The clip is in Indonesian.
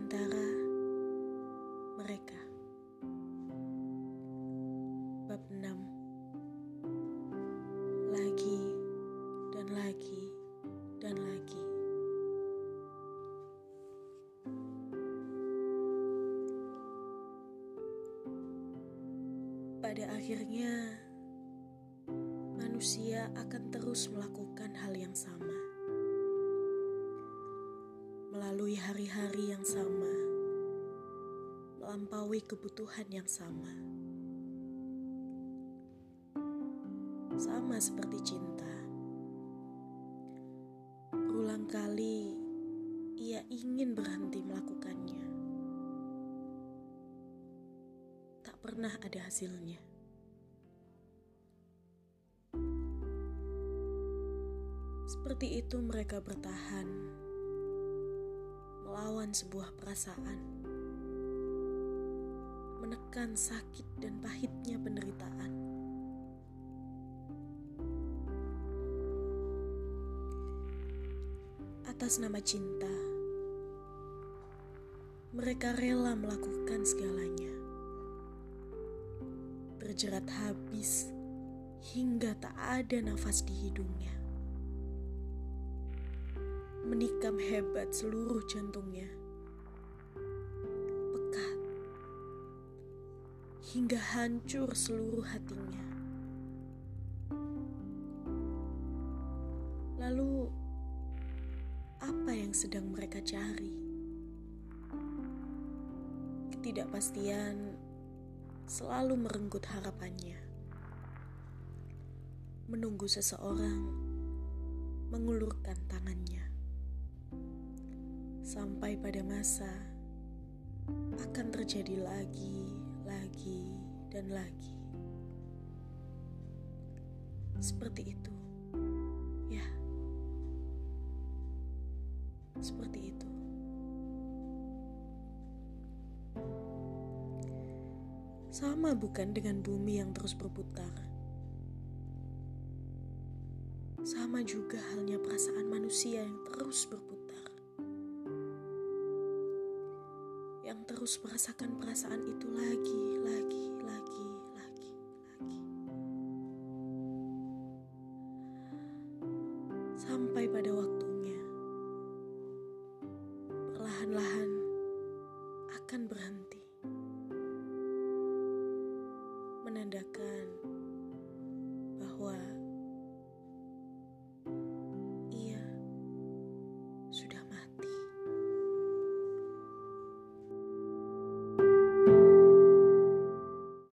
antara mereka. Bab 6 Lagi dan lagi dan lagi. Pada akhirnya, manusia akan terus melakukan hal yang sama melalui hari-hari yang sama, melampaui kebutuhan yang sama. Sama seperti cinta. Berulang kali ia ingin berhenti melakukannya. Tak pernah ada hasilnya. Seperti itu mereka bertahan melawan sebuah perasaan, menekan sakit dan pahitnya penderitaan. Atas nama cinta, mereka rela melakukan segalanya, berjerat habis hingga tak ada nafas di hidungnya menikam hebat seluruh jantungnya. Pekat hingga hancur seluruh hatinya. Lalu, apa yang sedang mereka cari? Ketidakpastian selalu merenggut harapannya. Menunggu seseorang mengulurkan tangannya sampai pada masa akan terjadi lagi, lagi, dan lagi. Seperti itu, ya, seperti itu. Sama bukan dengan bumi yang terus berputar. Sama juga halnya perasaan manusia yang terus berputar. yang terus merasakan perasaan itu lagi, lagi, lagi, lagi, lagi. Sampai pada waktunya, perlahan-lahan akan berhenti.